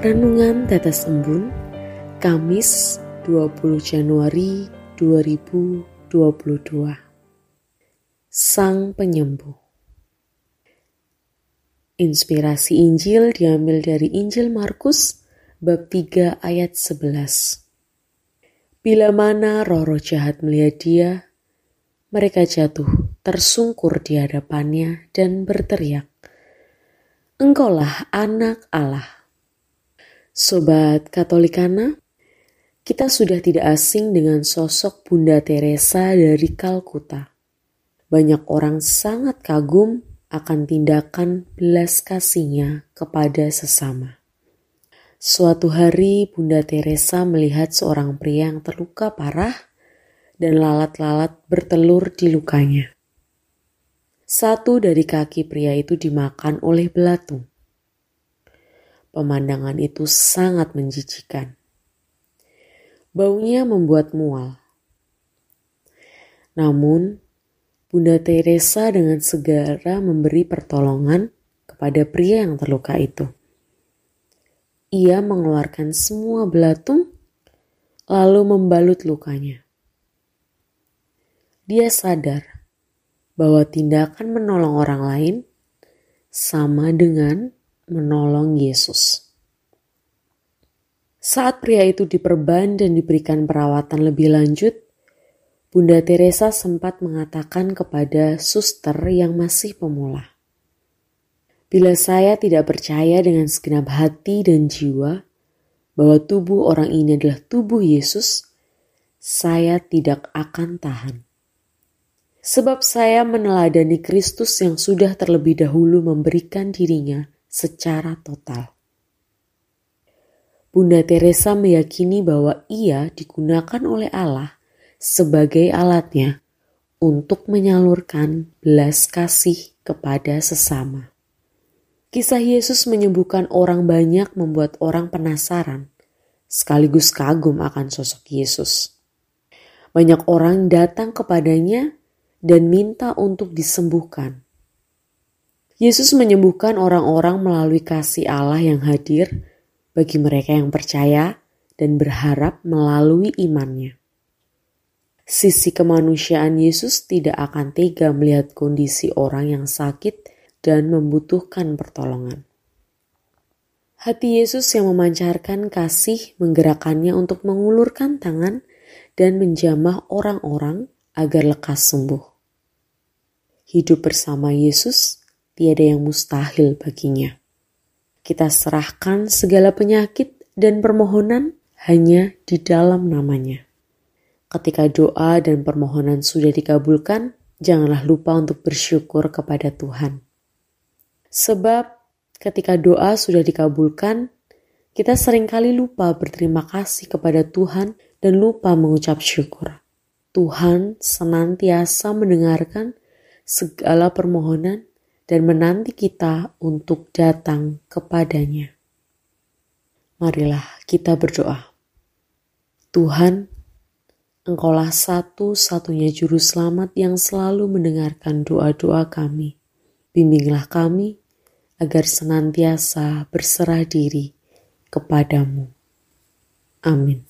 Renungan Tetes Embun, Kamis 20 Januari 2022. Sang Penyembuh Inspirasi Injil diambil dari Injil Markus bab 3 ayat 11. Bila mana roh-roh jahat melihat dia, mereka jatuh tersungkur di hadapannya dan berteriak, Engkaulah anak Allah. Sobat Katolikana, kita sudah tidak asing dengan sosok Bunda Teresa dari Kalkuta. Banyak orang sangat kagum akan tindakan belas kasihnya kepada sesama. Suatu hari Bunda Teresa melihat seorang pria yang terluka parah dan lalat-lalat bertelur di lukanya. Satu dari kaki pria itu dimakan oleh belatung. Pemandangan itu sangat menjijikan. Baunya membuat mual. Namun, Bunda Teresa dengan segera memberi pertolongan kepada pria yang terluka itu. Ia mengeluarkan semua belatung, lalu membalut lukanya. Dia sadar bahwa tindakan menolong orang lain sama dengan menolong Yesus. Saat pria itu diperban dan diberikan perawatan lebih lanjut, Bunda Teresa sempat mengatakan kepada suster yang masih pemula, "Bila saya tidak percaya dengan segenap hati dan jiwa bahwa tubuh orang ini adalah tubuh Yesus, saya tidak akan tahan." Sebab saya meneladani Kristus yang sudah terlebih dahulu memberikan dirinya secara total. Bunda Teresa meyakini bahwa ia digunakan oleh Allah sebagai alatnya untuk menyalurkan belas kasih kepada sesama. Kisah Yesus menyembuhkan orang banyak membuat orang penasaran, sekaligus kagum akan sosok Yesus. Banyak orang datang kepadanya dan minta untuk disembuhkan. Yesus menyembuhkan orang-orang melalui kasih Allah yang hadir bagi mereka yang percaya dan berharap melalui imannya. Sisi kemanusiaan Yesus tidak akan tega melihat kondisi orang yang sakit dan membutuhkan pertolongan. Hati Yesus yang memancarkan kasih menggerakkannya untuk mengulurkan tangan dan menjamah orang-orang agar lekas sembuh. Hidup bersama Yesus tiada yang mustahil baginya. Kita serahkan segala penyakit dan permohonan hanya di dalam namanya. Ketika doa dan permohonan sudah dikabulkan, janganlah lupa untuk bersyukur kepada Tuhan. Sebab ketika doa sudah dikabulkan, kita sering kali lupa berterima kasih kepada Tuhan dan lupa mengucap syukur. Tuhan senantiasa mendengarkan segala permohonan dan menanti kita untuk datang kepadanya. Marilah kita berdoa. Tuhan, Engkaulah satu-satunya juru selamat yang selalu mendengarkan doa-doa kami. Bimbinglah kami agar senantiasa berserah diri kepadamu. Amin.